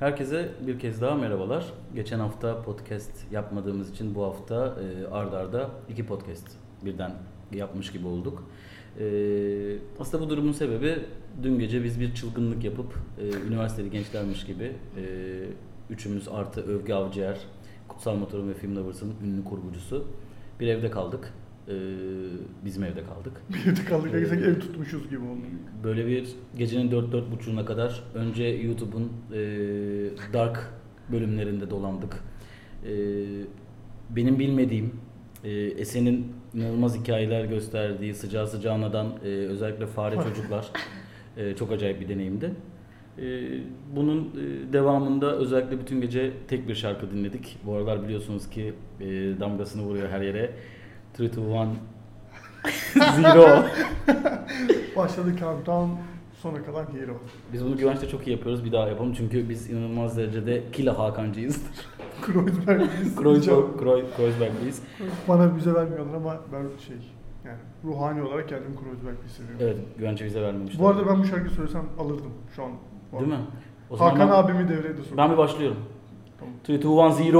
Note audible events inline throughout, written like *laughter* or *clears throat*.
Herkese bir kez daha merhabalar. Geçen hafta podcast yapmadığımız için bu hafta e, ard arda iki podcast birden yapmış gibi olduk. E, aslında bu durumun sebebi dün gece biz bir çılgınlık yapıp e, üniversiteli gençlermiş gibi e, üçümüz artı Övgü Avcıer, Kutsal Motorun ve Film Lovers'ın ünlü kurgucusu bir evde kaldık. E, bizim evde kaldık. *laughs* Bir evde kaldık. Ee, sanki ev tutmuşuz gibi oldu. Böyle bir gecenin dört dört buçuğuna kadar önce YouTube'un e, dark bölümlerinde dolandık. E, benim bilmediğim, e, Esen'in inanılmaz hikayeler gösterdiği sıcağı sıcağınadan e, özellikle fare *laughs* çocuklar e, çok acayip bir deneyimdi. E, bunun e, devamında özellikle bütün gece tek bir şarkı dinledik. Bu aralar biliyorsunuz ki e, damgasını vuruyor her yere. 3, 2, 1, Zero. *laughs* Başladı countdown sona kalan hero. Biz bunu güvençte çok iyi yapıyoruz. Bir daha yapalım çünkü biz inanılmaz derecede Kila Hakan'cıyız. *laughs* Kreuzberg'liyiz. Kreuzberg, Kreu- Kreuzberg'liyiz. Bana bize vermiyorlar ama ben şey yani ruhani olarak kendimi Kreuzberg'li hissediyorum. Evet, güvence bize vermemişler. Bu arada ben bu şarkıyı söylesem alırdım şu an. Değil mi? O zaman Hakan ben, abimi devreye de soktum. ben bir başlıyorum. Tamam. 3, 2, 1, 0.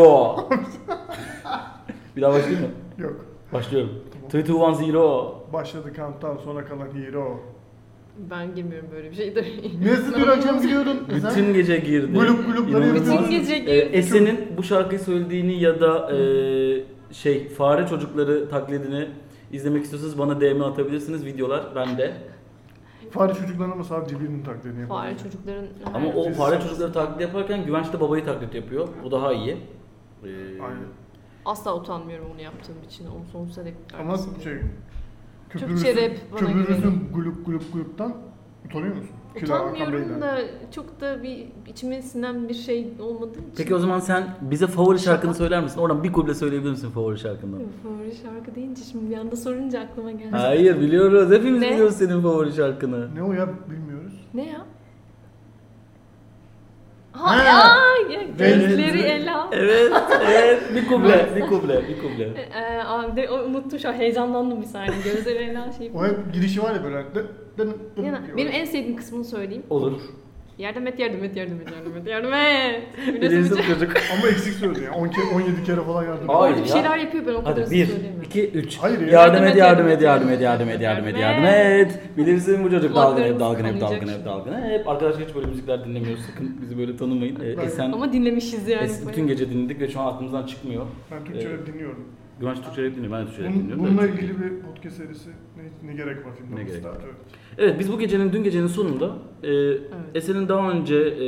bir daha başlayayım mı? Yok. Başlıyorum. Tamam. 3, 2, 1, 0. Başladı countdown sona kalan hero. Ben girmiyorum böyle bir şeyde. Nasıl bir akşam gidiyordun? Bütün gece girdi. Gulup gulupları İnanılmaz. Bütün gece Ee, girdi. Esen'in bu şarkıyı söylediğini ya da e, şey fare çocukları taklidini izlemek istiyorsanız bana DM atabilirsiniz. Videolar bende. *laughs* Fare çocuklarına ama sadece birinin taklidini yapıyor. Fare çocukların Ama o fare çocukları taklit yaparken Güvenç de babayı taklit yapıyor. O daha iyi. Ee, Aynen. Asla utanmıyorum onu yaptığım için. Onu sonsuza dek Ama arkasındayım. şey Türkçe rap bana köpürürsün gulup gulup guluptan utanıyor musun? Kila Hakan Utanmıyorum Bey'den. da çok da bir içime sinen bir şey olmadığı için. Peki o zaman sen bize favori şarkını söyler misin? Oradan bir kuple söyleyebilir misin favori şarkından? Favori şarkı deyince şimdi bir anda sorunca aklıma geldi. Hayır biliyoruz. Hepimiz Ne? biliyoruz senin favori şarkını. Ne o ya bilmiyoruz. Ne ya? Ha, Ha. ya, ya Evet. gözleri ela. Evet, evet. *laughs* Bir kuple, bir kuple, bir kuple. Ee, abi de, unuttum şu an heyecanlandım bir saniye. Gözleri ela şey. O hep girişi var ya böyle. Dın, dın, dın Yani diyor. benim en sevdiğim kısmını söyleyeyim. Olur. Yardım et, yardım et, yardım et, yardım et, yardım et. Bilirsin Biliyorsun çocuk. *laughs* Ama eksik söyledi ya. 10 kere, 17 kere falan yardım Hayır bir ya. şeyler yapıyor ben o kadar Hadi bir, söyleyemiyorum. iki, üç. Hayır ya. Yardım et, yardım et, yardım et, yardım et, yardım et, yardım et. Bilirsin bu çocuk dalgın hep, dalgın hep, dalgın hep, dalgın hep. Arkadaşlar hiç böyle müzikler dinlemiyoruz. Sakın bizi böyle tanımayın. Ee, Esen, Ama dinlemişiz yani. Es- bütün gece dinledik ve şu an aklımızdan çıkmıyor. Ben Türkçe rap dinliyorum. Güvenç Türkçe rap dinliyor, ben de Türkçe rap dinliyorum. bununla Evet, ilgili iyi. bir podcast serisi ne, ne gerek var filmde? Ne gerek var? Evet. Evet biz bu gecenin, dün gecenin sonunda e, Esen'in daha önce e,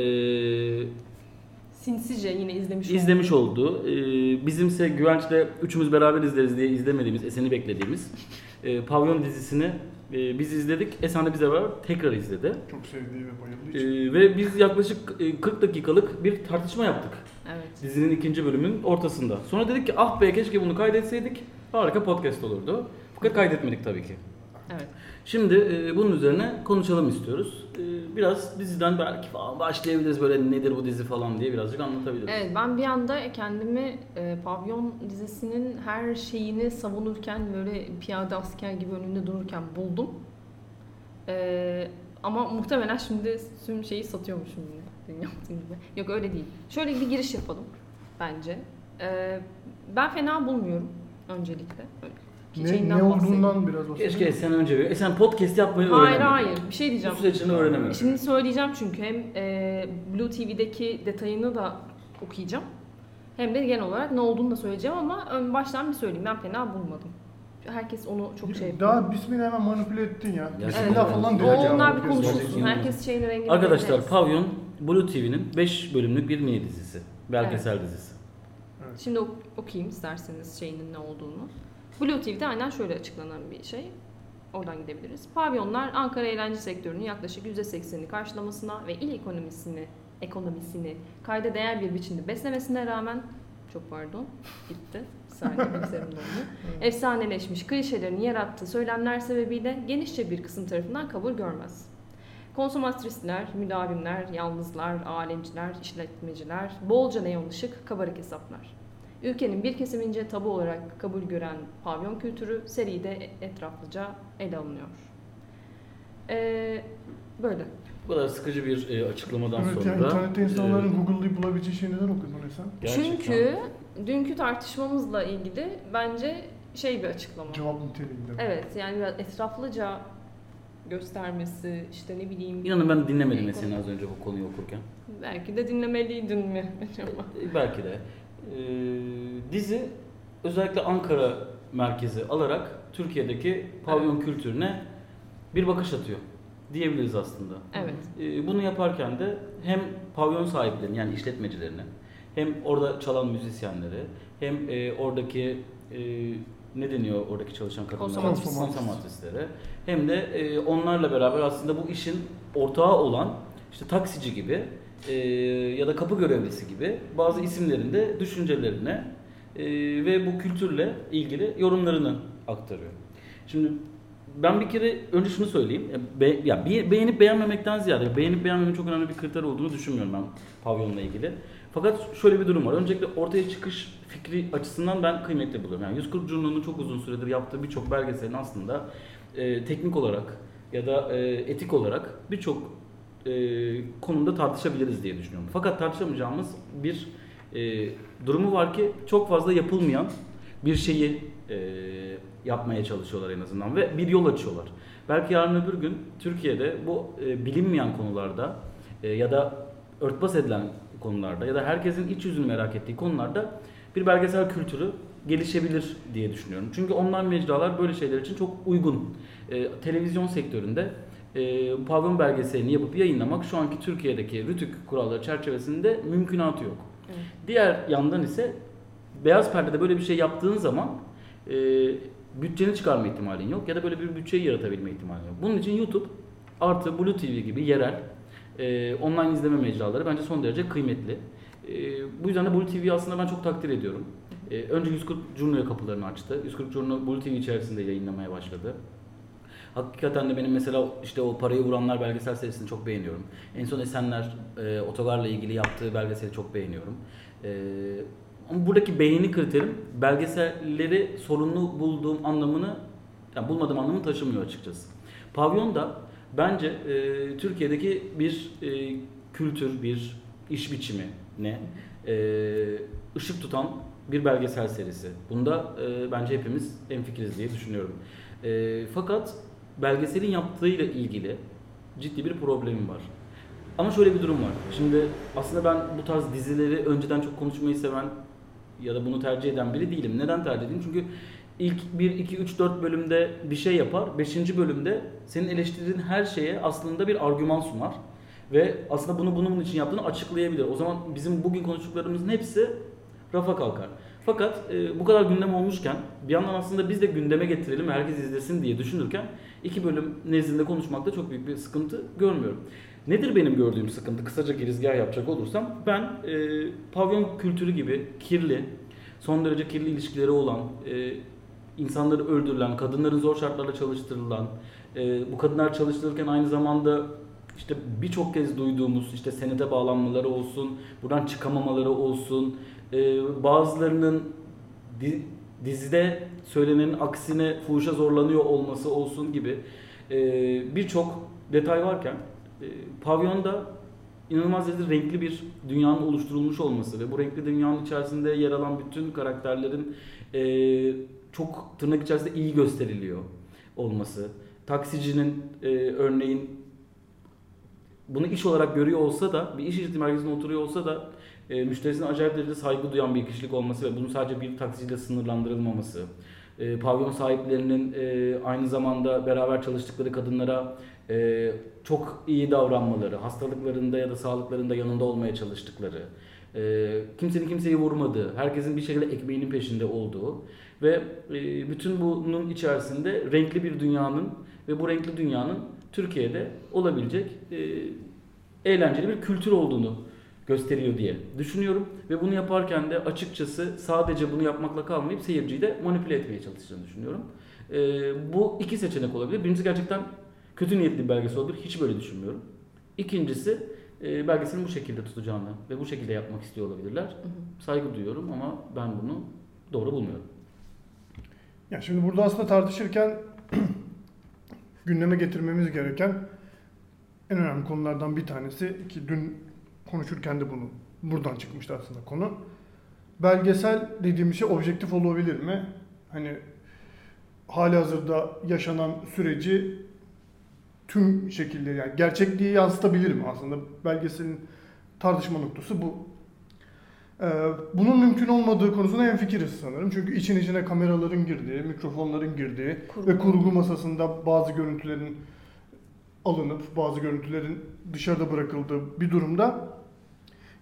Sinsice yine izlemiş izlemiş oldum. olduğu, e, bizimse Güvenç'le üçümüz beraber izleriz diye izlemediğimiz, Esen'i beklediğimiz e, Pavyon dizisini e, biz izledik. Esen de bize beraber tekrar izledi. Çok sevdiği ve bayıldığı E, için. ve biz yaklaşık e, 40 dakikalık bir tartışma yaptık. Evet. Dizinin ikinci bölümünün ortasında. Sonra dedik ki ah be keşke bunu kaydetseydik. Harika podcast olurdu. Fakat kaydetmedik tabii ki. Evet. Şimdi e, bunun üzerine konuşalım istiyoruz. E, biraz diziden belki falan başlayabiliriz böyle nedir bu dizi falan diye birazcık anlatabiliriz. Evet ben bir anda kendimi e, Pavyon dizisinin her şeyini savunurken böyle piyade asker gibi önünde dururken buldum. E, ama muhtemelen şimdi tüm şeyi satıyormuşum benim yaptığım gibi. Yok öyle değil. Şöyle bir giriş yapalım bence. E, ben fena bulmuyorum öncelikle. Ne, Şeyinden ne bahsedeyim. olduğundan biraz bahsedeyim. Keşke Esen önce bir... Esen podcast yapmayı Hayır öğrenemedi. hayır bir şey Bu diyeceğim. süreçini öğrenemedi. Şimdi söyleyeceğim çünkü hem e, Blue TV'deki detayını da okuyacağım. Hem de genel olarak ne olduğunu da söyleyeceğim ama ön baştan bir söyleyeyim. Ben fena bulmadım. Herkes onu çok şey yapıyor. Daha bismillah hemen manipüle ettin ya. Bismillah Evet. falan. O onlar bir konuşulsun. Herkes şeyin rengini Arkadaşlar. Pavyon Blue TV'nin 5 bölümlük bir mini dizisi. Belgesel dizisi. Şimdi ok- okuyayım isterseniz şeyinin ne olduğunu. Blue TV'de aynen şöyle açıklanan bir şey. Oradan gidebiliriz. Pavyonlar Ankara eğlence sektörünün yaklaşık %80'ini karşılamasına ve il ekonomisini ekonomisini kayda değer bir biçimde beslemesine rağmen çok pardon *laughs* gitti. Saniye bilgisayarım dondu. Efsaneleşmiş klişelerini yarattığı söylemler sebebiyle genişçe bir kısım tarafından kabul görmez. Konsumatristler, müdavimler, yalnızlar, alemciler, işletmeciler, bolca neon ışık, kabarık hesaplar. Ülkenin bir kesimince tabu olarak kabul gören pavyon kültürü seride etraflıca ele alınıyor. Ee, böyle. Bu kadar sıkıcı bir e, açıklamadan Evet sonra. yani internette insanların e, Google'layıp bulabileceği şeyi neden okudun gerçekten- Çünkü dünkü tartışmamızla ilgili bence şey bir açıklama. Cevap niteliğinde. Evet yani biraz etraflıca göstermesi işte ne bileyim İnanın ben dinlemedim Konu- seni az önce bu konuyu okurken. belki de dinlemeliydin mi *laughs* acaba? E, Belki de. E, dizi özellikle Ankara merkezi alarak Türkiye'deki pavyon kültürüne bir bakış atıyor diyebiliriz aslında. Evet. E, bunu yaparken de hem pavyon sahiplerine yani işletmecilerine hem orada çalan müzisyenlere hem e, oradaki e, ne deniyor oradaki çalışan kadınlara? Konsomatris. Konsomatrislere. Hem de e, onlarla beraber aslında bu işin ortağı olan işte taksici gibi e, ya da kapı görevlisi gibi bazı isimlerin de düşüncelerine e, ve bu kültürle ilgili yorumlarını aktarıyor. Şimdi ben bir kere önce şunu söyleyeyim. Ya, Be, ya beğenip beğenmemekten ziyade beğenip beğenmemenin çok önemli bir kriter olduğunu düşünmüyorum ben pavyonla ilgili. Fakat şöyle bir durum var. Öncelikle ortaya çıkış fikri açısından ben kıymetli buluyorum. Yani 140 Curno'nun çok uzun süredir yaptığı birçok belgeselin aslında e, teknik olarak ya da e, etik olarak birçok e, konuda tartışabiliriz diye düşünüyorum. Fakat tartışamayacağımız bir e, durumu var ki çok fazla yapılmayan bir şeyi e, yapmaya çalışıyorlar en azından ve bir yol açıyorlar. Belki yarın öbür gün Türkiye'de bu e, bilinmeyen konularda e, ya da örtbas edilen konularda ya da herkesin iç yüzünü merak ettiği konularda bir belgesel kültürü gelişebilir diye düşünüyorum. Çünkü online mecralar böyle şeyler için çok uygun. E, televizyon sektöründe e, pavyon belgeselini yapıp yayınlamak şu anki Türkiye'deki rütük kuralları çerçevesinde mümkünatı yok. Evet. Diğer yandan ise beyaz perdede böyle bir şey yaptığın zaman e, bütçeni çıkarma ihtimalin yok ya da böyle bir bütçeyi yaratabilme ihtimalin yok. Bunun için YouTube artı Blue TV gibi yerel e, online izleme mecraları bence son derece kıymetli. E, bu yüzden de Blue TV'yi aslında ben çok takdir ediyorum. E, önce 140 Curno'ya kapılarını açtı. 140 Curno Blue TV içerisinde yayınlamaya başladı. Hakikaten de benim mesela işte o parayı vuranlar belgesel serisini çok beğeniyorum. En son Esenler e, otogarla ilgili yaptığı belgeseli çok beğeniyorum. E, ama buradaki beğeni kriterim belgeselleri sorunlu bulduğum anlamını, yani bulmadığım anlamını taşımıyor açıkçası. Pavyon da bence e, Türkiye'deki bir e, kültür, bir iş biçimi ne e, ışık tutan bir belgesel serisi. Bunda e, bence hepimiz hemfikiriz diye düşünüyorum. E, fakat belgeselin yaptığıyla ilgili ciddi bir problemim var. Ama şöyle bir durum var. Şimdi aslında ben bu tarz dizileri önceden çok konuşmayı seven ya da bunu tercih eden biri değilim. Neden tercih edeyim? Çünkü ilk 1, 2, 3, 4 bölümde bir şey yapar. 5. bölümde senin eleştirdiğin her şeye aslında bir argüman sunar. Ve aslında bunu bunun için yaptığını açıklayabilir. O zaman bizim bugün konuştuklarımızın hepsi rafa kalkar. Fakat e, bu kadar gündem olmuşken bir yandan aslında biz de gündeme getirelim herkes izlesin diye düşünürken iki bölüm nezdinde konuşmakta çok büyük bir sıkıntı görmüyorum. Nedir benim gördüğüm sıkıntı? Kısaca girizgah yapacak olursam ben e, pavyon kültürü gibi kirli, son derece kirli ilişkileri olan, e, insanları öldürülen, kadınların zor şartlarda çalıştırılan, e, bu kadınlar çalıştırırken aynı zamanda işte birçok kez duyduğumuz işte senete bağlanmaları olsun, buradan çıkamamaları olsun, e, bazılarının di- dizide söylenenin aksine fuhuşa zorlanıyor olması olsun gibi e, birçok detay varken e, pavyonda inanılmaz derecede renkli bir dünyanın oluşturulmuş olması ve bu renkli dünyanın içerisinde yer alan bütün karakterlerin e, çok tırnak içerisinde iyi gösteriliyor olması. Taksicinin e, örneğin bunu iş olarak görüyor olsa da bir iş işleti merkezinde oturuyor olsa da e, müşterisine acayip derecede saygı duyan bir kişilik olması ve bunun sadece bir taksiciyle sınırlandırılmaması. E, pavyon sahiplerinin e, aynı zamanda beraber çalıştıkları kadınlara e, çok iyi davranmaları, hastalıklarında ya da sağlıklarında yanında olmaya çalıştıkları, e, kimsenin kimseyi vurmadığı, herkesin bir şekilde ekmeğinin peşinde olduğu ve e, bütün bunun içerisinde renkli bir dünyanın ve bu renkli dünyanın Türkiye'de olabilecek e, eğlenceli bir kültür olduğunu gösteriyor diye düşünüyorum ve bunu yaparken de açıkçası sadece bunu yapmakla kalmayıp seyirciyi de manipüle etmeye çalıştığını düşünüyorum. E, bu iki seçenek olabilir. Birincisi gerçekten kötü niyetli bir belgesel olabilir. Hiç böyle düşünmüyorum. İkincisi e, belgeselin bu şekilde tutacağını ve bu şekilde yapmak istiyor olabilirler. Hı hı. Saygı duyuyorum ama ben bunu doğru bulmuyorum. Ya şimdi burada aslında tartışırken *clears throat* gündeme getirmemiz gereken en önemli konulardan bir tanesi ki dün konuşurken de bunu buradan çıkmıştı aslında konu. Belgesel dediğimiz şey objektif olabilir mi? Hani hali hazırda yaşanan süreci tüm şekilde yani gerçekliği yansıtabilir mi aslında? Belgeselin tartışma noktası bu. Ee, bunun mümkün olmadığı konusunda hemfikiriz sanırım. Çünkü için içine kameraların girdiği, mikrofonların girdiği Kurgu. ve kurgu masasında bazı görüntülerin alınıp bazı görüntülerin dışarıda bırakıldığı bir durumda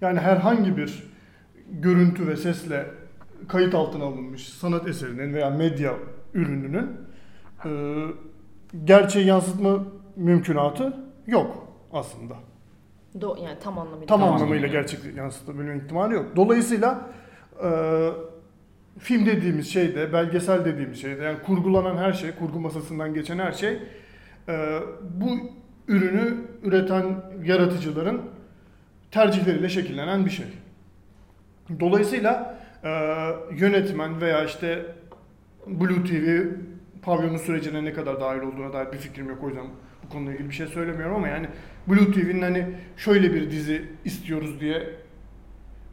yani herhangi bir görüntü ve sesle kayıt altına alınmış sanat eserinin veya medya ürününün e, gerçeği yansıtma mümkünatı yok aslında. Do yani tam anlamıyla. Tam anlamıyla gerçek yansıtabilme ihtimali yok. Dolayısıyla e, film dediğimiz şeyde, belgesel dediğimiz şeyde yani kurgulanan her şey, kurgu masasından geçen her şey e, bu ürünü üreten yaratıcıların tercihleriyle şekillenen bir şey. Dolayısıyla e, yönetmen veya işte Blue TV pavyonun sürecine ne kadar dahil olduğuna dair bir fikrim yok o yüzden konuyla ilgili bir şey söylemiyorum ama yani Blue TV'nin hani şöyle bir dizi istiyoruz diye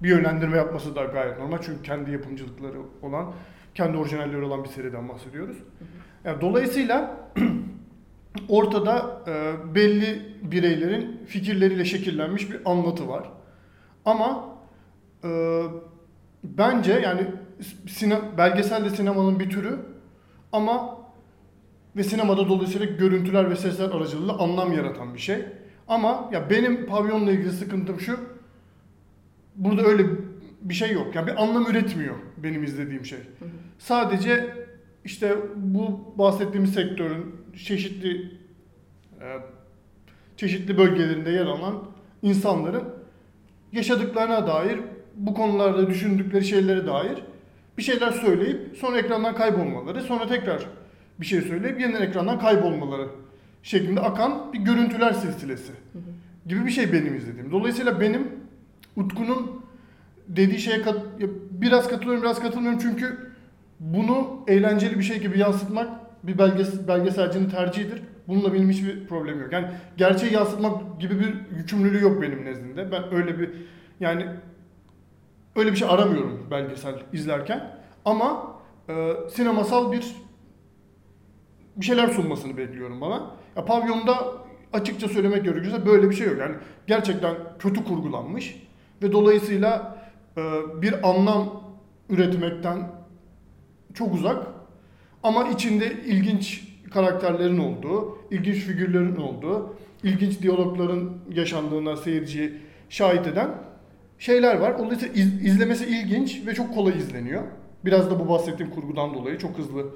bir yönlendirme yapması da gayet normal çünkü kendi yapımcılıkları olan, kendi orijinalleri olan bir seriden bahsediyoruz. Yani dolayısıyla *clears throat* ortada e, belli bireylerin fikirleriyle şekillenmiş bir anlatı var. Ama e, bence yani sine, belgesel de sinemanın bir türü ama ve sinemada dolayısıyla görüntüler ve sesler aracılığıyla anlam yaratan bir şey. Ama ya benim pavyonla ilgili sıkıntım şu. Burada öyle bir şey yok. Yani bir anlam üretmiyor benim izlediğim şey. Sadece işte bu bahsettiğimiz sektörün çeşitli e, çeşitli bölgelerinde yer alan insanların yaşadıklarına dair, bu konularda düşündükleri şeylere dair bir şeyler söyleyip sonra ekrandan kaybolmaları, sonra tekrar bir şey söyleyip yeniden ekrandan kaybolmaları şeklinde akan bir görüntüler silsilesi gibi bir şey benim izlediğim. Dolayısıyla benim Utku'nun dediği şeye kat- biraz katılıyorum biraz katılmıyorum çünkü bunu eğlenceli bir şey gibi yansıtmak bir belges belgeselcinin tercihidir. Bununla benim hiçbir problemim yok. Yani gerçeği yansıtmak gibi bir yükümlülüğü yok benim nezdimde. Ben öyle bir yani öyle bir şey aramıyorum belgesel izlerken. Ama e, sinemasal bir bir şeyler sunmasını bekliyorum bana. Ya pavyonda açıkça söylemek gerekirse böyle bir şey yok. Yani gerçekten kötü kurgulanmış ve dolayısıyla e, bir anlam üretmekten çok uzak ama içinde ilginç karakterlerin olduğu, ilginç figürlerin olduğu, ilginç diyalogların yaşandığına seyirciyi şahit eden şeyler var. Dolayısıyla iz- izlemesi ilginç ve çok kolay izleniyor. Biraz da bu bahsettiğim kurgudan dolayı çok hızlı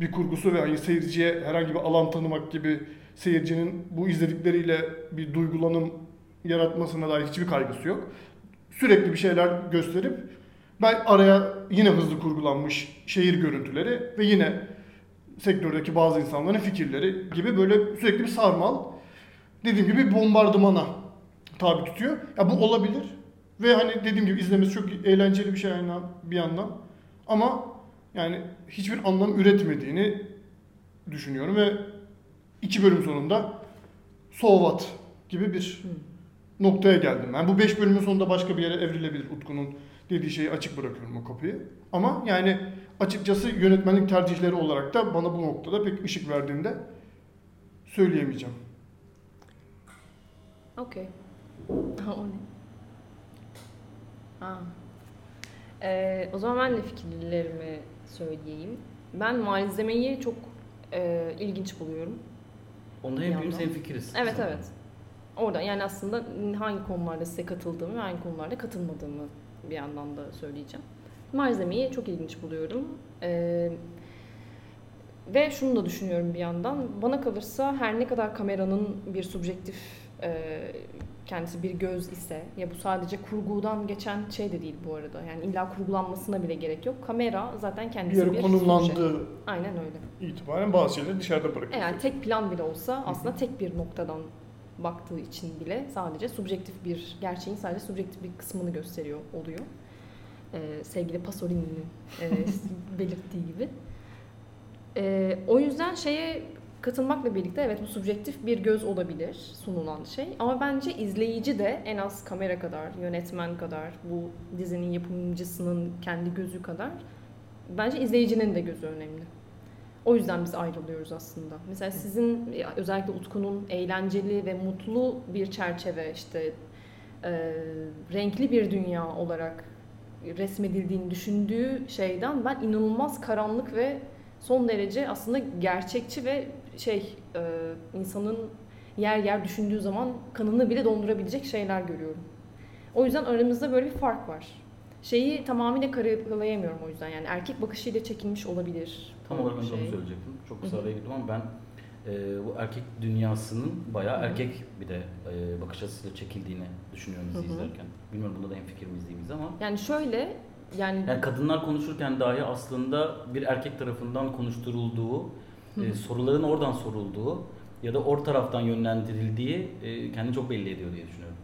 bir kurgusu ve hani seyirciye herhangi bir alan tanımak gibi seyircinin bu izledikleriyle bir duygulanım yaratmasına dair hiçbir kaygısı yok. Sürekli bir şeyler gösterip ben araya yine hızlı kurgulanmış şehir görüntüleri ve yine sektördeki bazı insanların fikirleri gibi böyle sürekli bir sarmal dediğim gibi bombardımana tabi tutuyor. Ya bu olabilir ve hani dediğim gibi izlemesi çok eğlenceli bir şey aynı bir yandan. Ama yani hiçbir anlam üretmediğini düşünüyorum ve iki bölüm sonunda so what gibi bir noktaya geldim. Ben bu beş bölümün sonunda başka bir yere evrilebilir Utku'nun dediği şeyi açık bırakıyorum o kapıyı. Ama yani açıkçası yönetmenlik tercihleri olarak da bana bu noktada pek ışık verdiğinde söyleyemeyeceğim. Okey. *laughs* O ne? Ha. Ee, o zaman ben de fikirlerimi söyleyeyim. Ben malzemeyi çok e, ilginç buluyorum. Onda hepimiz hemfikiriz. Evet evet. Orada yani aslında hangi konularda size katıldığımı ve hangi konularda katılmadığımı bir yandan da söyleyeceğim. Malzemeyi çok ilginç buluyorum. Ee, ve şunu da düşünüyorum bir yandan. Bana kalırsa her ne kadar kameranın bir subjektif e, kendisi bir göz ise ya bu sadece kurgudan geçen şey de değil bu arada. Yani illa kurgulanmasına bile gerek yok. Kamera zaten Bir kendisi yere bir konumlandığı subje. Aynen öyle. itibaren bazı şeyleri dışarıda bırakıyor. Eğer tek plan bile olsa aslında tek bir noktadan baktığı için bile sadece subjektif bir gerçeğin sadece subjektif bir kısmını gösteriyor oluyor. Ee, sevgili Pasolini'nin e, *laughs* belirttiği gibi. Ee, o yüzden şeye katılmakla birlikte evet bu subjektif bir göz olabilir sunulan şey. Ama bence izleyici de en az kamera kadar, yönetmen kadar, bu dizinin yapımcısının kendi gözü kadar bence izleyicinin de gözü önemli. O yüzden biz ayrılıyoruz aslında. Mesela sizin özellikle Utku'nun eğlenceli ve mutlu bir çerçeve işte e, renkli bir dünya olarak resmedildiğini düşündüğü şeyden ben inanılmaz karanlık ve son derece aslında gerçekçi ve şey e, insanın yer yer düşündüğü zaman kanını bile dondurabilecek şeyler görüyorum. O yüzden aramızda böyle bir fark var. Şeyi tamamıyla kararlayamıyorum o yüzden yani erkek bakışıyla çekilmiş olabilir. Tam olarak şey. onu söyleyecektim. Çok kısa araya girdim ama ben e, bu erkek dünyasının bayağı Hı hı. erkek bir de e, bakış açısıyla çekildiğini düşünüyorum hı. izlerken. Bilmiyorum bunda da en fikir miyiz ama Yani şöyle yani, yani kadınlar konuşurken dahi aslında bir erkek tarafından konuşturulduğu, Hı e, hı. soruların oradan sorulduğu ya da or taraftan yönlendirildiği e, kendini çok belli ediyor diye düşünüyorum.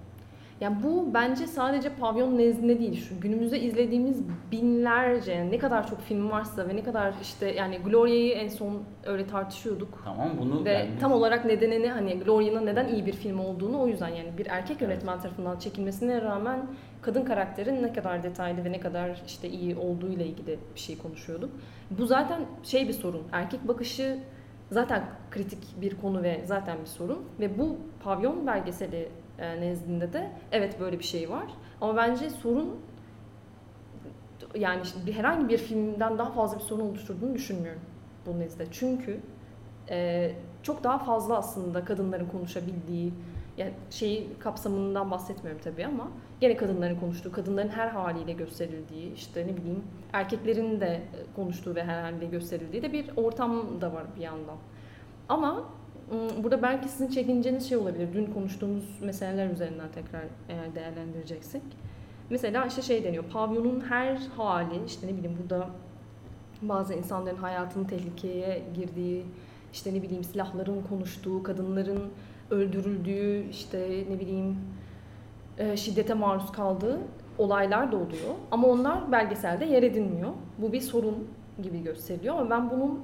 Yani bu bence sadece pavyon nezdinde değil. Şu günümüzde izlediğimiz binlerce yani ne kadar çok film varsa ve ne kadar işte yani Gloria'yı en son öyle tartışıyorduk. Tamam bunu Ve yani tam olarak nedenini hani Gloria'nın neden iyi bir film olduğunu o yüzden yani bir erkek yönetmen tarafından çekilmesine rağmen kadın karakterin ne kadar detaylı ve ne kadar işte iyi olduğu ile ilgili bir şey konuşuyorduk. Bu zaten şey bir sorun. Erkek bakışı zaten kritik bir konu ve zaten bir sorun ve bu pavyon belgeseli e, nezdinde de evet böyle bir şey var. Ama bence sorun yani işte herhangi bir filmden daha fazla bir sorun oluşturduğunu düşünmüyorum bu nezdde. Çünkü e, çok daha fazla aslında kadınların konuşabildiği yani şeyi kapsamından bahsetmiyorum tabii ama gene kadınların konuştuğu, kadınların her haliyle gösterildiği, işte ne bileyim erkeklerin de konuştuğu ve her haliyle gösterildiği de bir ortam da var bir yandan. Ama burada belki sizin çekinceniz şey olabilir. Dün konuştuğumuz meseleler üzerinden tekrar eğer değerlendireceksek. Mesela işte şey deniyor. Pavyonun her hali işte ne bileyim burada bazı insanların hayatının tehlikeye girdiği, işte ne bileyim silahların konuştuğu, kadınların öldürüldüğü, işte ne bileyim e, şiddete maruz kaldığı olaylar da oluyor. Ama onlar belgeselde yer edinmiyor. Bu bir sorun gibi gösteriliyor ama ben bunun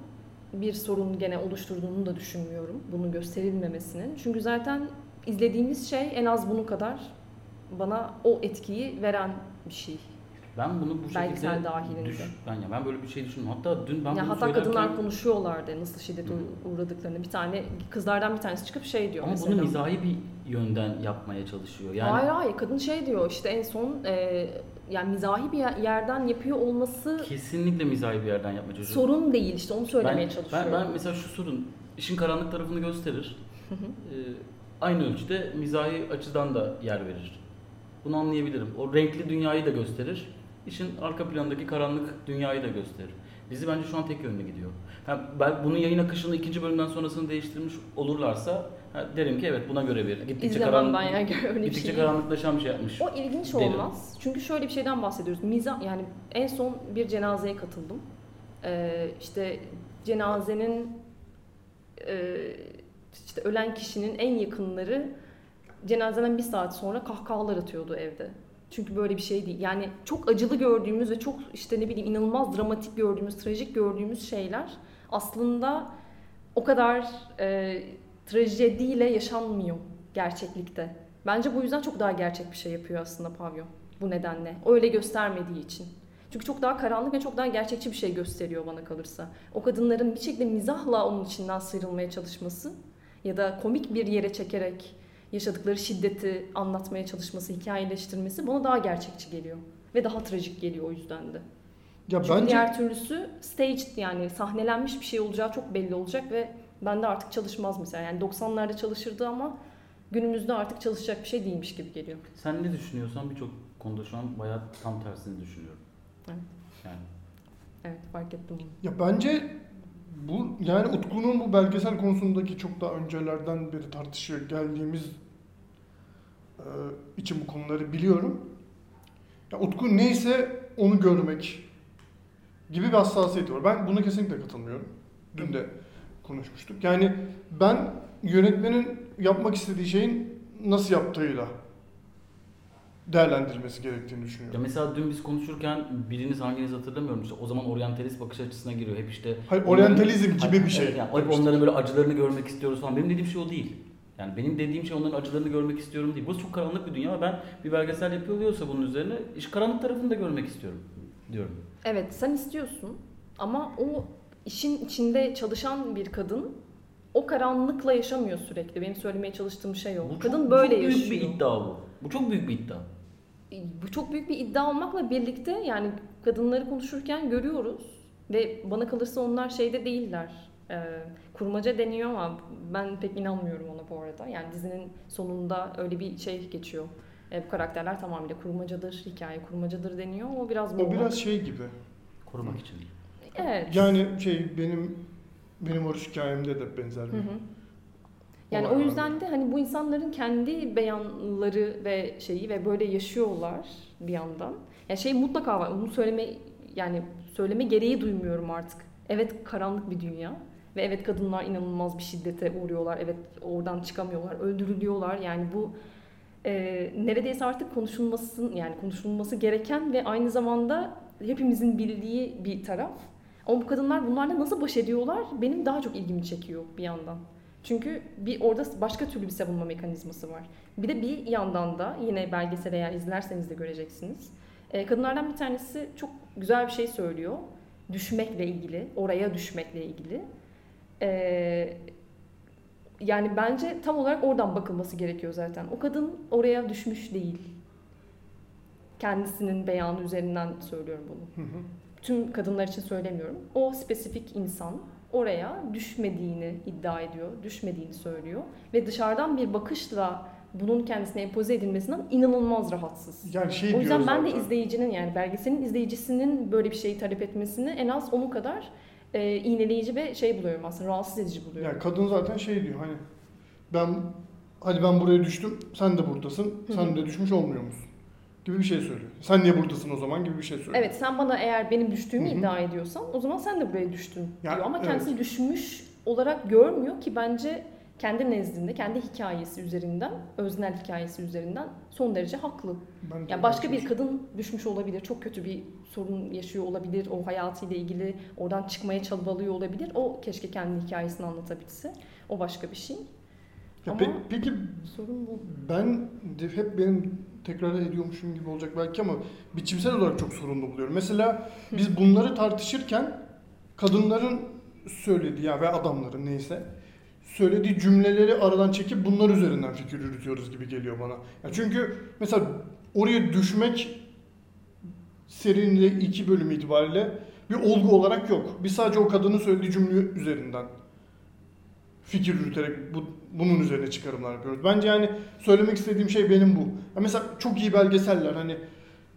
bir sorun gene oluşturduğunu da düşünmüyorum. Bunun gösterilmemesinin. Çünkü zaten izlediğimiz şey en az bunun kadar bana o etkiyi veren bir şey. Ben bunu bu Belgesel şekilde dahilinde. düş, ben ya ben böyle bir şey düşündüm. Hatta dün ben ya bunu hatta söylerken- kadınlar konuşuyorlardı nasıl şiddete Hı. uğradıklarını. Bir tane kızlardan bir tanesi çıkıp şey diyor Ama mesela. bunu mizahi bir yönden yapmaya çalışıyor. Yani Hayır hayır kadın şey diyor işte en son e, yani mizahi bir yerden yapıyor olması kesinlikle mizahi bir yerden yapmaya çalışıyor. sorun değil işte onu söylemeye ben, çalışıyorum. ben, ben mesela şu sorun, işin karanlık tarafını gösterir. Hı hı. Ee, aynı ölçüde mizahi açıdan da yer verir. Bunu anlayabilirim. O renkli dünyayı da gösterir. İşin arka plandaki karanlık dünyayı da gösterir. Dizi bence şu an tek yönlü gidiyor. Ha, ben bunun yayın akışını ikinci bölümden sonrasını değiştirmiş olurlarsa ha, derim ki evet buna göre bir. Gittikçe, İzlemem karanlık, ben ya öyle bir gittikçe şey. karanlıklaşan bir şey yapmış. O ilginç derim. olmaz. Çünkü şöyle bir şeyden bahsediyoruz. Miza yani en son bir cenazeye katıldım. Ee, işte cenazenin e, işte ölen kişinin en yakınları cenazeden bir saat sonra kahkahalar atıyordu evde. Çünkü böyle bir şey değil. Yani çok acılı gördüğümüz ve çok işte ne bileyim inanılmaz dramatik gördüğümüz, trajik gördüğümüz şeyler aslında o kadar e, trajediyle yaşanmıyor gerçeklikte. Bence bu yüzden çok daha gerçek bir şey yapıyor aslında pavyon. Bu nedenle. Öyle göstermediği için. Çünkü çok daha karanlık ve çok daha gerçekçi bir şey gösteriyor bana kalırsa. O kadınların bir şekilde mizahla onun içinden sıyrılmaya çalışması ya da komik bir yere çekerek yaşadıkları şiddeti anlatmaya çalışması, hikayeleştirmesi bana daha gerçekçi geliyor. Ve daha trajik geliyor o yüzden de. Ya Çünkü bence diğer türlüsü staged yani sahnelenmiş bir şey olacağı çok belli olacak ve bende artık çalışmaz mesela. Yani 90'larda çalışırdı ama günümüzde artık çalışacak bir şey değilmiş gibi geliyor. Sen ne düşünüyorsan birçok konuda şu an bayağı tam tersini düşünüyorum. Evet. Yani Evet fark ettim bunu. ya bence bu yani Utku'nun bu belgesel konusundaki çok daha öncelerden beri tartışıyor geldiğimiz e, için bu konuları biliyorum. Ya Utku neyse onu görmek gibi bir hassasiyeti var. Ben buna kesinlikle katılmıyorum. Dün de konuşmuştuk. Yani ben yönetmenin yapmak istediği şeyin nasıl yaptığıyla değerlendirilmesi gerektiğini Ya düşünüyorum. mesela dün biz konuşurken biriniz hanginiz hatırlamıyorum işte o zaman oryantalist bakış açısına giriyor. Hep işte Hayır, onların- oryantalizm gibi Hayır, bir şey. yani hep onların böyle acılarını görmek istiyoruz falan. Benim dediğim şey o değil. Yani benim dediğim şey onların acılarını görmek istiyorum değil. Burası çok karanlık bir dünya ve ben bir belgesel yapılıyorsa bunun üzerine iş karanlık tarafını da görmek istiyorum diyorum. Evet sen istiyorsun ama o işin içinde çalışan bir kadın o karanlıkla yaşamıyor sürekli. Benim söylemeye çalıştığım şey o. Bu kadın çok, böyle çok büyük yaşıyor. bir iddia bu. Bu çok büyük bir iddia. Bu çok büyük bir iddia olmakla birlikte yani kadınları konuşurken görüyoruz ve bana kalırsa onlar şeyde değiller. Ee, kurmaca deniyor ama ben pek inanmıyorum ona bu arada. Yani dizinin sonunda öyle bir şey geçiyor. Ee, bu karakterler tamamıyla kurmacadır, hikaye kurmacadır deniyor. O biraz O muğlak. biraz şey gibi. Korumak için. Evet. Yani şey benim benim oruç hikayemde de benzer bir Hı hı. Yani o var. yüzden de hani bu insanların kendi beyanları ve şeyi ve böyle yaşıyorlar bir yandan. Yani şey mutlaka var. Onu söyleme yani söyleme gereği duymuyorum artık. Evet karanlık bir dünya ve evet kadınlar inanılmaz bir şiddete uğruyorlar. Evet oradan çıkamıyorlar, öldürülüyorlar. Yani bu e, neredeyse artık konuşulmasın yani konuşulması gereken ve aynı zamanda hepimizin bildiği bir taraf. Ama bu kadınlar bunlarla nasıl baş ediyorlar benim daha çok ilgimi çekiyor bir yandan. Çünkü bir orada başka türlü bir savunma mekanizması var. Bir de bir yandan da yine belgesel eğer izlerseniz de göreceksiniz. Ee, kadınlardan bir tanesi çok güzel bir şey söylüyor. Düşmekle ilgili, oraya düşmekle ilgili. Ee, yani bence tam olarak oradan bakılması gerekiyor zaten. O kadın oraya düşmüş değil. Kendisinin beyanı üzerinden söylüyorum bunu Hı hı. tüm kadınlar için söylemiyorum. O spesifik insan oraya düşmediğini iddia ediyor, düşmediğini söylüyor ve dışarıdan bir bakışla bunun kendisine empoze edilmesinden inanılmaz rahatsız. Yani şey O yüzden ben de zaten. izleyicinin yani belgeselin izleyicisinin böyle bir şeyi talep etmesini en az onun kadar e, iğneleyici ve şey buluyorum aslında rahatsız edici buluyorum. Yani kadın zaten şey diyor hani ben hadi ben buraya düştüm sen de buradasın sen de düşmüş olmuyor musun? Gibi bir şey söylüyor. Sen niye buradasın o zaman gibi bir şey söylüyor. Evet sen bana eğer benim düştüğümü Hı hı. iddia ediyorsan o zaman sen de buraya düştün Ya, diyor. Ama evet. kendisini düşmüş olarak görmüyor ki bence kendi nezdinde, kendi hikayesi üzerinden, öznel hikayesi üzerinden son derece haklı. Ben Yani başka bir kadın düşmüş olabilir, çok kötü bir sorun yaşıyor olabilir, o hayatıyla ilgili oradan çıkmaya çabalıyor olabilir. O keşke kendi hikayesini anlatabilse. O başka bir şey. Ya Ama- pe- peki Sorun bu. ben hep benim tekrar ediyormuşum gibi olacak belki ama biçimsel olarak çok sorunlu buluyorum. Mesela biz bunları tartışırken kadınların söylediği ya ve adamların neyse söylediği cümleleri aradan çekip bunlar üzerinden fikir yürütüyoruz gibi geliyor bana. Ya çünkü mesela oraya düşmek serinin iki bölüm itibariyle bir olgu olarak yok. Biz sadece o kadının söylediği cümle üzerinden fikir yürüterek bu, bunun üzerine çıkarımlar yapıyoruz. Bence yani söylemek istediğim şey benim bu. Ya mesela çok iyi belgeseller hani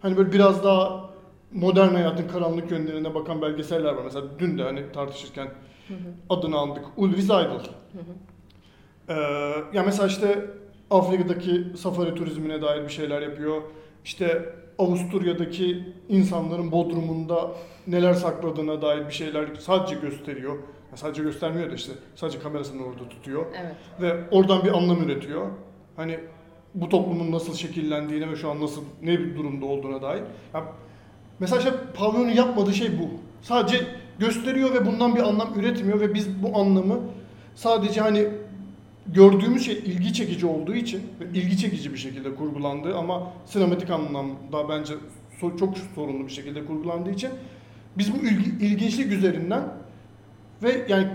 hani böyle biraz daha modern hayatın karanlık yönlerine bakan belgeseller var. Mesela dün de hani tartışırken Hı hı, adını andık. Ulrich Seidel. hı hı. Ee, ya mesela işte Afrika'daki safari turizmine dair bir şeyler yapıyor. İşte Avusturya'daki insanların Bodrum'unda neler sakladığına dair bir şeyler sadece gösteriyor. Sadece göstermiyor da işte sadece kamerasını orada tutuyor Evet. ve oradan bir anlam üretiyor. Hani bu toplumun nasıl şekillendiğine ve şu an nasıl ne bir durumda olduğuna dair. Ya mesela işte pavyonun yapmadığı şey bu. Sadece gösteriyor ve bundan bir anlam üretmiyor ve biz bu anlamı sadece hani gördüğümüz şey ilgi çekici olduğu için ve ilgi çekici bir şekilde kurgulandığı ama sinematik anlamda bence çok sorunlu bir şekilde kurgulandığı için biz bu ilgi- ilginçlik üzerinden ve yani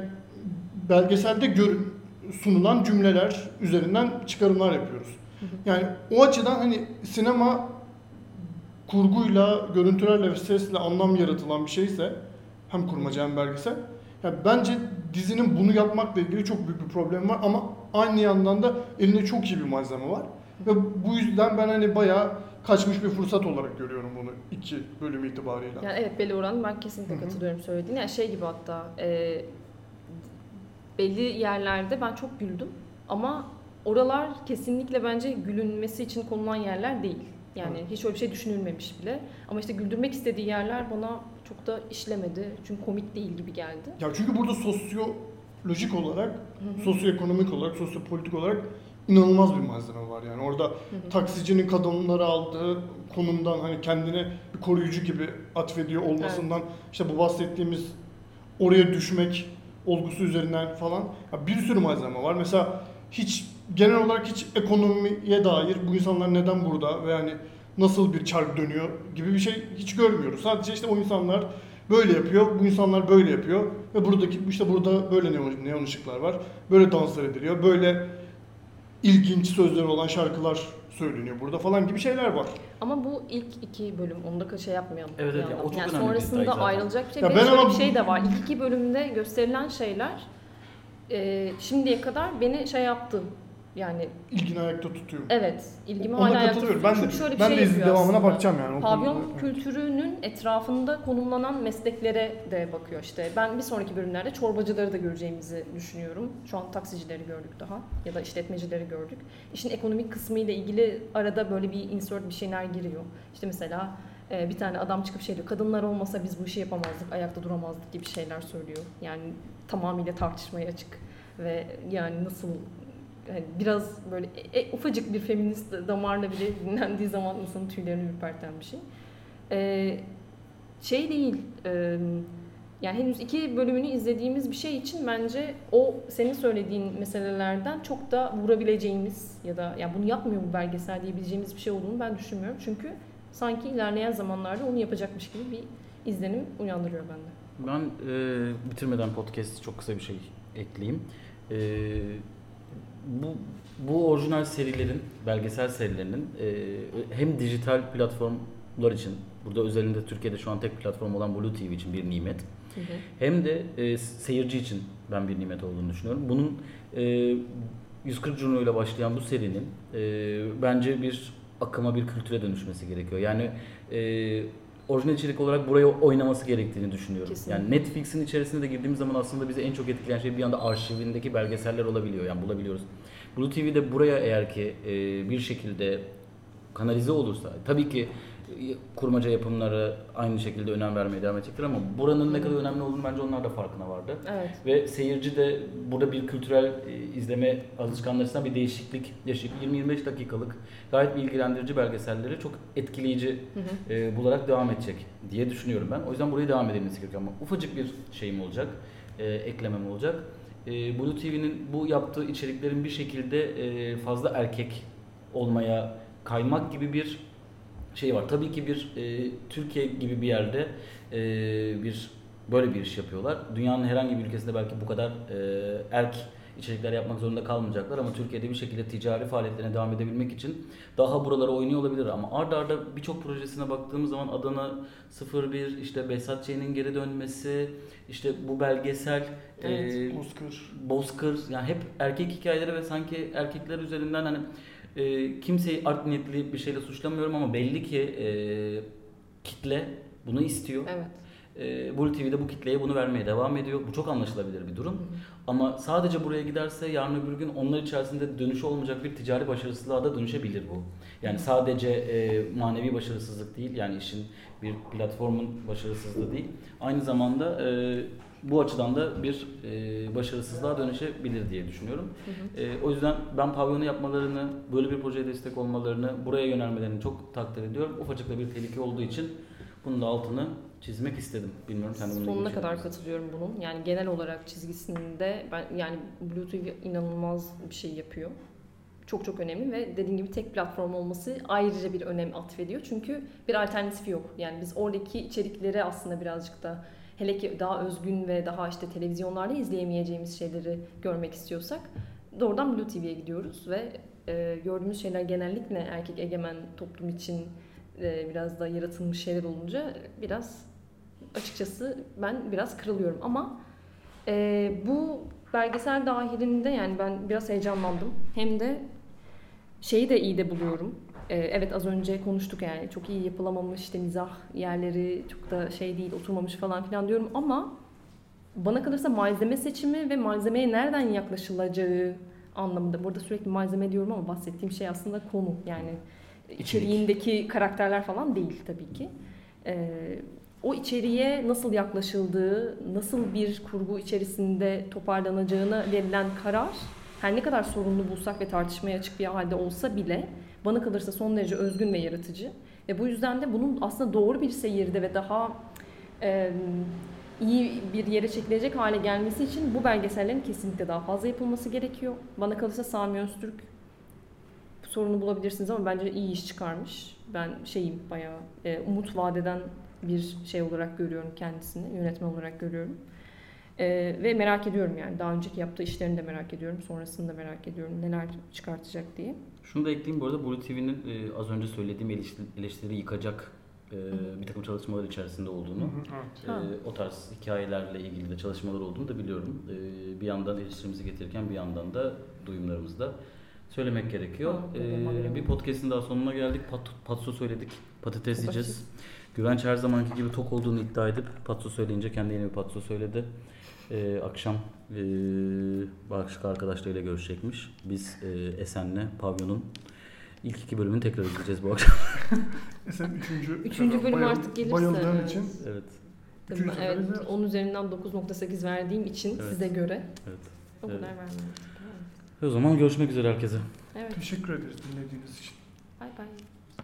belgeselde gör, sunulan cümleler üzerinden çıkarımlar yapıyoruz. Yani o açıdan hani sinema kurguyla, görüntülerle ve sesle anlam yaratılan bir şeyse hem kurmaca hem belgesel. Yani bence dizinin bunu yapmakla ilgili çok büyük bir problem var ama aynı yandan da elinde çok iyi bir malzeme var. Ve bu yüzden ben hani bayağı kaçmış bir fırsat olarak görüyorum bunu iki bölüm itibariyle. Yani evet belli oran ben kesinlikle katılıyorum söylediğine. Yani şey gibi hatta e, belli yerlerde ben çok güldüm ama oralar kesinlikle bence gülünmesi için konulan yerler değil. Yani Hı. hiç öyle bir şey düşünülmemiş bile. Ama işte güldürmek istediği yerler bana çok da işlemedi. Çünkü komik değil gibi geldi. Ya çünkü burada sosyolojik olarak, Hı hı. sosyoekonomik olarak, sosyopolitik olarak inanılmaz bir malzeme var yani. Orada taksicinin kadınları aldığı konumdan hani kendine bir koruyucu gibi atfediyor olmasından işte bu bahsettiğimiz oraya düşmek olgusu üzerinden falan ya bir sürü malzeme var. Mesela hiç genel olarak hiç ekonomiye dair bu insanlar neden burada ve yani nasıl bir çark dönüyor gibi bir şey hiç görmüyoruz. Sadece işte o insanlar böyle yapıyor, bu insanlar böyle yapıyor ve buradaki işte burada böyle neon, neon ışıklar var, böyle danslar ediliyor, böyle ilginç sözleri olan şarkılar söyleniyor burada falan gibi şeyler var. Ama bu ilk iki bölüm. Onu da şey yapmayalım. Evet, evet, Yani ya o çok yani önemli bir sonrasında zaten. ayrılacak bir şey. Ya ben ama bir şey de var. İlk iki bölümde gösterilen şeyler e, şimdiye kadar beni şey yaptı. Yani İlgini ayakta tutuyor. evet ilgimi Ona hala ayakta tutuyor. Ben de, Çünkü şöyle bir ben şey de yapıyor devamına aslında. bakacağım yani. o Pavyon konuda. kültürünün etrafında konumlanan mesleklere de bakıyor işte. Ben bir sonraki bölümlerde çorbacıları da göreceğimizi düşünüyorum. Şu an taksicileri gördük daha ya da işletmecileri gördük. İşin ekonomik kısmı ile ilgili arada böyle bir insert bir şeyler giriyor. İşte mesela e, bir tane adam çıkıp şey diyor. Kadınlar olmasa biz bu işi yapamazdık, ayakta duramazdık gibi şeyler söylüyor. Yani tamamıyla tartışmaya açık ve yani nasıl hani biraz böyle e, e, ufacık bir feminist damarla bile *laughs* dinlendiği zaman insanın tüylerini ürperten bir şey. Ee, şey değil, e, yani henüz iki bölümünü izlediğimiz bir şey için bence o senin söylediğin meselelerden çok da vurabileceğimiz ya da yani bunu yapmıyor bu belgesel diyebileceğimiz bir şey olduğunu ben düşünmüyorum. Çünkü sanki ilerleyen zamanlarda onu yapacakmış gibi bir izlenim uyandırıyor bende. Ben e, bitirmeden podcast çok kısa bir şey ekleyeyim. E, bu bu orijinal serilerin, belgesel serilerinin e, hem dijital platformlar için, burada özelinde Türkiye'de şu an tek platform olan Blue TV için bir nimet. Hem de e, seyirci için ben bir nimet olduğunu düşünüyorum. Bunun e, 140 Juno ile başlayan bu serinin e, bence bir akıma, bir kültüre dönüşmesi gerekiyor. Yani e, orijinal içerik olarak buraya oynaması gerektiğini düşünüyorum. Kesinlikle. Yani Netflix'in içerisine de girdiğimiz zaman aslında bizi en çok etkileyen şey bir anda arşivindeki belgeseller olabiliyor. Yani bulabiliyoruz. Blue TV'de buraya eğer ki e, bir şekilde kanalize olursa tabii ki kurmaca yapımları aynı şekilde önem vermeye devam edecektir ama buranın ne kadar önemli olduğunu bence onlar da farkına vardı. Evet. Ve seyirci de burada bir kültürel e, izleme alışkanlığına bir değişiklik yaşayıp 20-25 dakikalık gayet bilgilendirici belgeselleri çok etkileyici Hı hı. e, bularak devam edecek diye düşünüyorum ben. O yüzden buraya devam edilmesi gerekiyor ama ufacık bir şeyim olacak, e, eklemem olacak. E, Blue TV'nin bu yaptığı içeriklerin bir şekilde e, fazla erkek olmaya kaymak gibi bir şey var. Tabii ki bir e, Türkiye gibi bir yerde e, bir böyle bir iş yapıyorlar. Dünyanın herhangi bir ülkesinde belki bu kadar e, erk içerikler yapmak zorunda kalmayacaklar ama Türkiye'de bir şekilde ticari faaliyetlerine devam edebilmek için daha buralara oynuyor olabilir ama arda arda birçok projesine baktığımız zaman Adana 01 işte Behzat Ç'nin geri dönmesi işte bu belgesel Evet. e, Bozkır. Bozkır yani hep erkek hikayeleri ve sanki erkekler üzerinden hani e, kimseyi art niyetli bir şeyle suçlamıyorum ama belli ki e, kitle bunu istiyor. Evet. E, Blue TV'de bu kitleye bunu vermeye devam ediyor. Bu çok anlaşılabilir bir durum. Ama sadece buraya giderse yarın öbür gün onlar içerisinde dönüşü olmayacak bir ticari başarısızlığa da dönüşebilir bu. Yani sadece e, manevi başarısızlık değil yani işin bir platformun başarısızlığı değil. Aynı zamanda e, bu açıdan da bir e, başarısızlığa dönüşebilir diye düşünüyorum. E, o yüzden ben pavyonu yapmalarını, böyle bir projeye destek olmalarını, buraya yönelmelerini çok takdir ediyorum. Ufacık da bir tehlike olduğu için bunun da altını çizmek istedim. Bilmiyorum sen Sonuna ilgili kadar şey katılıyorum bunun. Yani genel olarak çizgisinde ben yani Blue TV inanılmaz bir şey yapıyor. Çok çok önemli ve dediğim gibi tek platform olması ayrıca bir önem atfediyor. Çünkü bir alternatifi yok. Yani biz oradaki içerikleri aslında birazcık da hele ki daha özgün ve daha işte televizyonlarda izleyemeyeceğimiz şeyleri görmek istiyorsak doğrudan Blue TV'ye gidiyoruz ve e, gördüğümüz şeyler genellikle erkek egemen toplum için e, biraz da yaratılmış şeyler olunca biraz açıkçası ben biraz kırılıyorum ama e, bu belgesel dahilinde yani ben biraz heyecanlandım. Hem de şeyi de iyi de buluyorum. E, evet az önce konuştuk yani çok iyi yapılamamış işte mizah yerleri çok da şey değil oturmamış falan filan diyorum ama bana kalırsa malzeme seçimi ve malzemeye nereden yaklaşılacağı anlamında. Burada sürekli malzeme diyorum ama bahsettiğim şey aslında konu yani İçerik. içeriğindeki karakterler falan değil tabii ki. Ee, o içeriğe nasıl yaklaşıldığı, nasıl bir kurgu içerisinde toparlanacağına verilen karar her ne kadar sorunlu bulsak ve tartışmaya açık bir halde olsa bile bana kalırsa son derece özgün ve yaratıcı. Ve bu yüzden de bunun aslında doğru bir seyirde ve daha e, iyi bir yere çekilecek hale gelmesi için bu belgesellerin kesinlikle daha fazla yapılması gerekiyor. Bana kalırsa Sami Öztürk bu sorunu bulabilirsiniz ama bence iyi iş çıkarmış. Ben şeyim bayağı e, umut vadeden bir şey olarak görüyorum kendisini, yönetmen olarak görüyorum. E, ve merak ediyorum yani daha önceki yaptığı işlerini de merak ediyorum, sonrasını da merak ediyorum neler çıkartacak diye. Şunu da ekleyeyim bu arada Blue TV'nin e, az önce söylediğim eleştiri, eleştiri yıkacak e, bir takım çalışmalar içerisinde olduğunu, Evet. E, o tarz hikayelerle ilgili de çalışmalar olduğunu da biliyorum. E, bir yandan eleştirimizi getirirken bir yandan da duyumlarımızı da söylemek gerekiyor. E, bir podcast'in daha sonuna geldik. Pat, patso söyledik. Patates yiyeceğiz. Güvenç her zamanki gibi tok olduğunu iddia edip patso söyleyince kendi yeni bir patso söyledi. Ee, akşam e, başka arkadaşlarıyla görüşecekmiş. Biz e, Esen'le Pavyon'un ilk iki bölümünü tekrar izleyeceğiz bu akşam. *laughs* E sen üçüncü, Üçüncü bölüm bayıl- artık gelirse, Bayıldığın evet. için evet, Tabii ben- evet, izleriz. 10 üzerinden 9.8 verdiğim için Evet. size göre evet. o Evet. kadar vermem. O zaman görüşmek üzere herkese. Evet. teşekkür ederiz dinlediğiniz için. Bay bay.